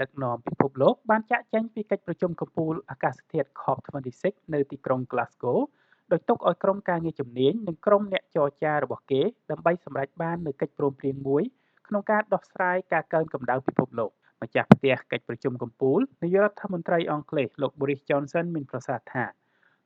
ដឹកនាំពិភពលោកបានចាក់ចែងពីកិច្ចប្រជុំកំពូលអាកាសធាតុ COP26 នៅទីក្រុង Glasgow ដោយទុកឲ្យក្រុមការងារជំនាញនិងក្រុមអ្នកចរចារបស់គេដើម្បីសម្រេចបាននូវកិច្ចព្រមព្រៀងមួយក្នុងការដោះស្រាយការកើនកម្ដៅពិភពលោកម្ចាស់ផ្ទះកិច្ចប្រជុំកំពូលនាយករដ្ឋមន្ត្រីអង់គ្លេសលោក Boris Johnson មានប្រសាសន៍ថា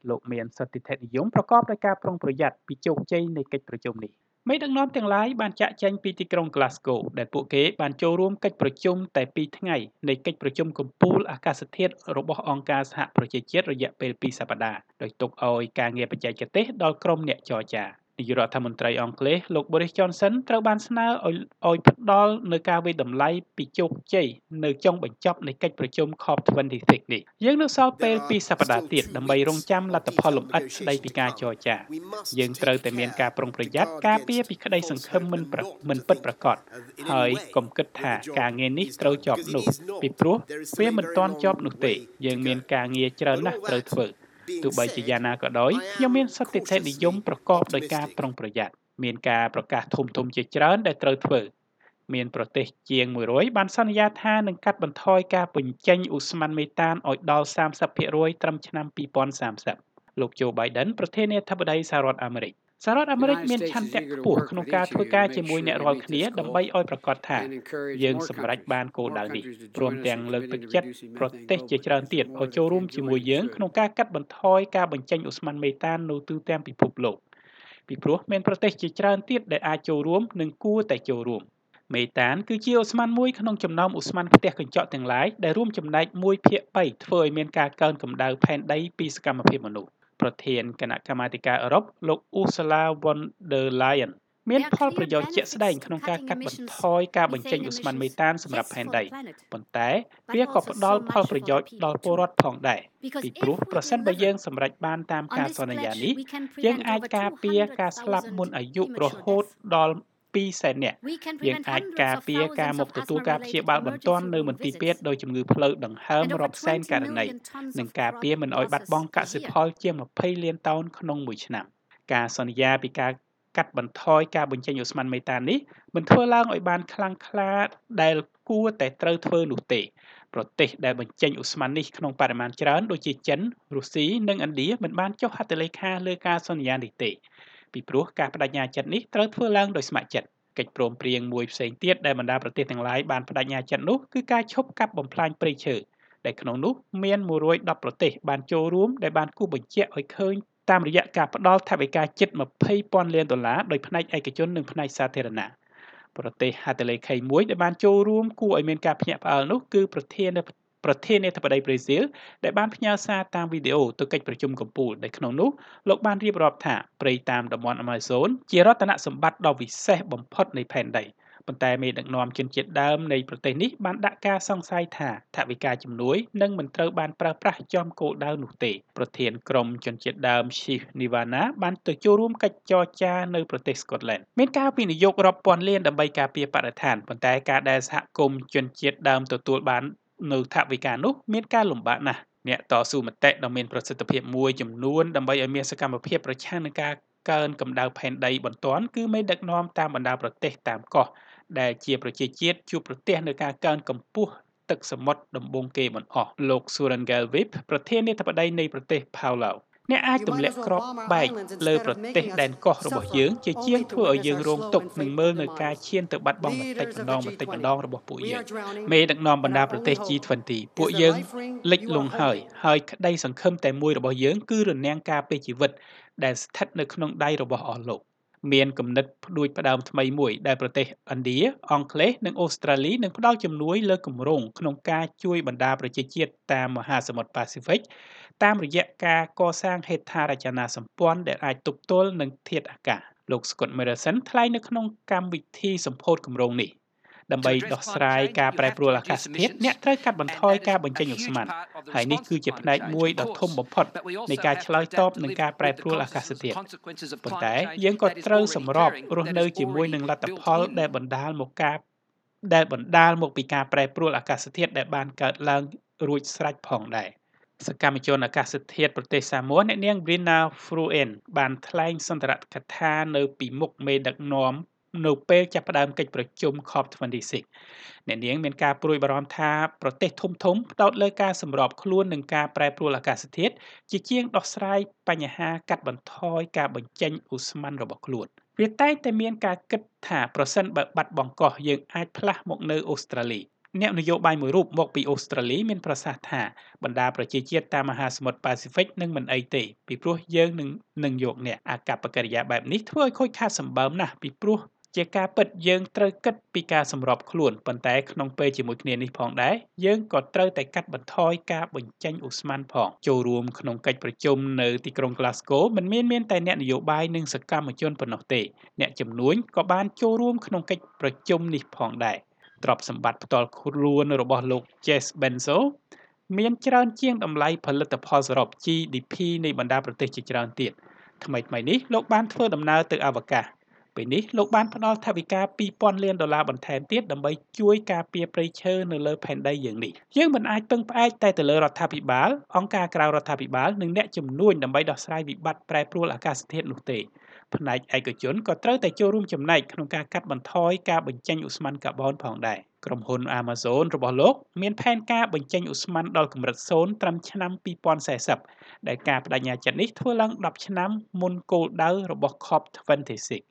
លោកមានសន្តិធិនិយមប្រកបដោយការប្រុងប្រយ័ត្នពីជោគជ័យនៃកិច្ចប្រជុំនេះ មេដឹកនាំទាំងឡាយបានចាក់ចែងពីទីក្រុង Glasgow ដែលពួកគេបានចូលរួមកិច្ចប្រជុំតែ2ថ្ងៃនៃកិច្ចប្រជុំកំពូលអាកាសធាតុរបស់អង្គការសហប្រជាជាតិរយៈពេល2សប្តាហ៍ដោយទុកឲ្យការងារបច្ចេកទេសដល់ក្រុមអ្នកចរចា នាយករដ្ឋមន្ត្រីអង់គ្លេសលោក Boris Johnson ត្រូវបានស្នើឲ្យឲ្យផ្ដល់នូវការវិតម្លៃពីជោគជ័យនៅចុងបញ្ចប់នៃកិច្ចប្រជុំ COP26 នេះយើងនៅសល់ពេល2សប្តាហ៍ទៀតដើម្បីរងចាំលទ្ធផលលម្អិតស្ដីពីការចរចាយើងត្រូវតែមានការប្រុងប្រយ័ត្នការពារពីក្តីសង្ឃឹមមិនមិនពិតប្រាកដហើយកុំគិតថាការងារនេះត្រូវចប់នោះពីព្រោះវាមិនទាន់ចប់នោះទេយើងមានការងារច្រើនណាស់ត្រូវធ្វើ ទោះបីជាយ៉ាងណាក៏ដោយខ្ញុំមានសតិធិនិយមប្រកបដោយការប្រុងប្រយ័ត្នមានការប្រកាសធំធំជាច្រើនដែលត្រូវធ្វើមានប្រទេសជាង100បានសន្យាថានឹងកាត់បន្ថយការបញ្ចេញឧស្ម័នមេតានឲ្យដល់30%ត្រឹមឆ្នាំ2030លោកโจ Biden ប្រធានាធិបតីសហរដ្ឋអាមេរិក សហរដ្ឋអាមេរិកមានឆន្ទៈខ្ពស់ក្នុងការធ្វើការជាមួយអ្នករាល់គ្នាដើម្បីឲ្យប្រកាសថាយើងសម្រេចបានគោលដៅនេះព្រមទាំងលើកទឹកចិត្តប្រទេសជាច្រើនទៀតឲ្យចូលរួមជាមួយយើងក្នុងការកាត់បន្ថយការបញ្ចេញឧស្ម័នមេតាននៅទូទាំងពិភពលោកពីព្រោះមានប្រទេសជាច្រើនទៀតដែលអាចចូលរួមនិងគួរតែចូលរួមមេតានគឺជាឧស្ម័នមួយក្នុងចំណោមឧស្ម័នផ្ទះកញ្ចក់ទាំងឡាយដែលរួមចំណែក1ភាគ3ធ្វើឲ្យមានការកើនកម្ដៅផែនដីពីសកម្មភាពមនុស្ស ប្រធានគណៈកម្មាធិការអឺរ៉ុបលោក Ursula von der Leyen មានផលប្រយោជន៍ជាក់ស្ដែងក្នុងការកាត់បន្ថយការបញ្ចេញឧស្ម័នមេតានសម្រាប់ផែនដីប៉ុន្តែវាក៏ផ្ដល់ផលប្រយោជន៍ដល់ពលរដ្ឋផងដែរពីព្រោះប្រសិនបើយើងសម្រេចបានតាមការសន្យានេះយើងអាចការពារការស្លាប់មុនអាយុរហូតដល់ 2សែននាក់យើងអាចការពារការមកទទួលការព្យាបាលបន្ទាន់នៅមន្ទីរពេទ្យដោយជំងឺផ្លូវដង្ហើមរាប់សែនករណីនិងការពារមិនឲ្យបាត់បង់កសិផលជាង20លានតោនក្នុងមួយឆ្នាំការសន្យាពីការកាត់បន្ថយការបញ្ចេញឧស្ម័នមេតាននេះមិនធ្វើឡើងឲ្យបានខ្លាំងក្លាដែលគួរតែត្រូវធ្វើនោះទេប្រទេសដែលបញ្ចេញឧស្ម័ននេះក្នុងបរិមាណច្រើនដូចជាចិនរុស្ស៊ីនិងឥណ្ឌាមិនបានចុះហត្ថលេខាលើការសន្យានេះទេ ពីព្រោះការបដិញ្ញាចិត្តនេះត្រូវធ្វើឡើងដោយស្ម័គ្រចិត្តកិច្ចព្រមព្រៀងមួយផ្សេងទៀតដែលបណ្ដាប្រទេសទាំងឡាយបានបដិញ្ញាចិត្តនោះគឺការឈប់កាប់បំផ្លាញព្រៃឈើដែលក្នុងនោះមាន110ប្រទេសបានចូលរួមដែលបានគូបញ្ជាក់ឲ្យឃើញតាមរយៈការផ្ដល់ថវិកាជិត20,000លានដុល្លារដោយផ្នែកឯកជននិងផ្នែកសាធារណៈប្រទេសហត្ថលេខីមួយដែលបានចូលរួមគួរឲ្យមានការភ្ញាក់ផ្អើលនោះគឺប្រធាន ប្រធានាធិបតីប្រេស៊ីលដែលបានផ្ញើសារតាមវីដេអូទៅកិច្ចប្រជុំកំពូលដែលក្នុងនោះលោកបានរៀបរាប់ថាព្រៃតាមតំបន់ Amazon ជារតនសម្បត្តិដ៏វិសេសបំផុតនៃផែនដីប៉ុន្តែមេដឹកនាំជនជាតិដើមនៃប្រទេសនេះបានដាក់ការសង្ស័យថាថវិកាជំនួយនឹងមិនត្រូវបានប្រើប្រាស់ចំគោលដៅនោះទេប្រធានក្រុមជនជាតិដើម Chief Nivana បានទៅចូលរួមកិច្ចចរចានៅប្រទេស Scotland មានការវិនិយោគរាប់ពាន់លានដើម្បីការពារបរិស្ថានប៉ុន្តែការដែលសហគមន៍ជនជាតិដើមទទួលបាន នៅថវិកានោះមានការលំបាកណាស់អ្នកតស៊ូមតិដ៏មានប្រសិទ្ធភាពមួយចំនួនដើម្បីឲ្យមានសកម្មភាពប្រឆាំងនឹងការកើនកម្ដៅផែនដីបន្ទាន់គឺមេដឹកនាំតាមបណ្ដាប្រទេសតាមកោះដែលជាប្រជាជាតិជួបប្រទះនឹងការកើនកម្ពស់ទឹកសមុទ្រដំបូងគេបង្អស់លោក Suran Galvip ប្រធានាធិបតីនៃប្រទេស Palau អ្នកអាចទម្លាក់គ្រាប់បែកលើប្រទេសដែនកោះរបស់យើងជាជាងធ្វើឲ្យយើងរងទុក្ខនិងមើលនៅការឈានទៅបាត់បង់បន្តិចម្ដងបន្តិចម្ដងរបស់ពួកយើងមេដឹកនាំបណ្ដាប្រទេស G20 ពួកយើងលិចលង់ហើយហើយក្តីសង្ឃឹមតែមួយរបស់យើងគឺរនាំងការពារជីវិតដែលស្ថិតនៅក្នុងដៃរបស់អស់លោក មានគំនិតផ្ដួចផ្ដើមថ្មីមួយដែលប្រទេសឥណ្ឌាអង់គ្លេសនិងអូស្ត្រាលីនឹងផ្ដល់ជំនួយលើគម្រោងក្នុងការជួយបណ្ដាប្រជាជាតិតាមមហាសមុទ្រប៉ាស៊ីហ្វិកតាមរយៈការកសាងហេដ្ឋារចនាសម្ព័ន្ធដែលអាចទប់ទល់នឹងធាតុអាកាសលោក Scott Morrison ថ្លែងនៅក្នុងកម្មវិធីសម្ពោធគម្រោងនេះ ដើម្បីដោះស្រាយការប្រែប្រួលអាកាសធាតុអ្នកត្រូវកាត់បន្ថយការបញ្ចេញឧស្ម័នហើយនេះគឺជាផ្នែកមួយដ៏ធំបំផុតនៃការឆ្លើយតបនឹងការប្រែប្រួលអាកាសធាតុប៉ុន្តែយើងក៏ត្រូវសម្របរស់នៅជាមួយនឹងលទ្ធផលដែលបណ្ដាលមកការដែលបណ្ដាលមកពីការប្រែប្រួលអាកាសធាតុដែលបានកើតឡើងរួចស្រេចផងដែរសកម្មជនអាកាសធាតុប្រទេសសាមួអ្នកនាង Brina Fruen បានថ្លែងសន្ទរកថានៅពីមុខមេដឹកនាំ នៅពេលចាប់ផ្ដើមកិច្ចប្រជុំ COP26 អ្នកនាងមានការព្រួយបារម្ភថាប្រទេសធំធំផ្ដោតលើការសម្របខ្លួននឹងការប្រែប្រួលអាកាសធាតុជាជាងដោះស្រាយបញ្ហាកាត់បន្ថយការបញ្ចេញឧស្ម័នរបស់ខ្លួនវាតែងតែមានការគិតថាប្រសិនបើបាត់បង់កោះយើងអាចផ្លាស់មកនៅអូស្ត្រាលីអ្នកនយោបាយមួយរូបមកពីអូស្ត្រាលីមានប្រសាសន៍ថាបណ្ដាប្រជាជាតិតាមមហាសមុទ្រប៉ាស៊ីហ្វិកនឹងមិនអីទេពីព្រោះយើងនឹងនឹងយកអ្នកអាកប្បកិរិយាបែបនេះធ្វើឲ្យខូចខាតសម្បើមណាស់ពីព្រោះ ជាការពិតយើងត្រូវគិតពីការសម្របខ្លួនប៉ុន្តែក្នុងពេលជាមួយគ្នានេះផងដែរយើងក៏ត្រូវតែកាត់បន្ថយការបញ្ចេញឧស្ម័នផងចូលរួមក្នុងកិច្ចប្រជុំនៅទីក្រុង Glasgow មិនមានមានតែអ្នកនយោបាយនិងសកម្មជនប៉ុណ្ណោះទេអ្នកជំនួញក៏បានចូលរួមក្នុងកិច្ចប្រជុំនេះផងដែរទ្រព្យសម្បត្តិផ្ទាល់ខ្លួនរបស់លោក Jeff Bezos មានច្រើនជាងតម្លៃផលិតផលសរុប GDP នៃបណ្ដាប្រទេសជាច្រើនទៀតថ្មីៗនេះលោកបានធ្វើដំណើរទៅអវកាស ពេលនេះលោកបានផ្ដល់ថវិកា2000លានដុល្លារបន្ថែមទៀតដើម្បីជួយការពារព្រៃឈើនៅលើផែនដីយើងនេះយើងមិនអាចពឹងផ្អែកតែទៅលើរដ្ឋាភិបាលអង្គការក្រៅរដ្ឋាភិបាលនិងអ្នកជំនួញដើម្បីដោះស្រាយវិបត្តិប្រែប្រួលអាកាសធាតុនោះទេផ្នែកឯកជនក៏ត្រូវតែចូលរួមចំណែកក្នុងការកាត់បន្ថយការបញ្ចេញឧស្ម័នកាបូនផងដែរក្រុមហ៊ុន Amazon របស់លោកមានផែនការបញ្ចេញឧស្ម័នដល់កម្រិត0ត្រឹមឆ្នាំ2040ដែលការបដិញ្ញាចិត្តនេះធ្វើឡើង10ឆ្នាំមុនគោលដៅរបស់ COP26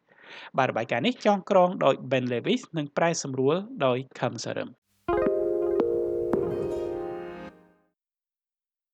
បាទរបាយការណ៍នេះចងក្រងដោយ Ben Lewis និងប្រែសម្រួលដោយ Kham Saram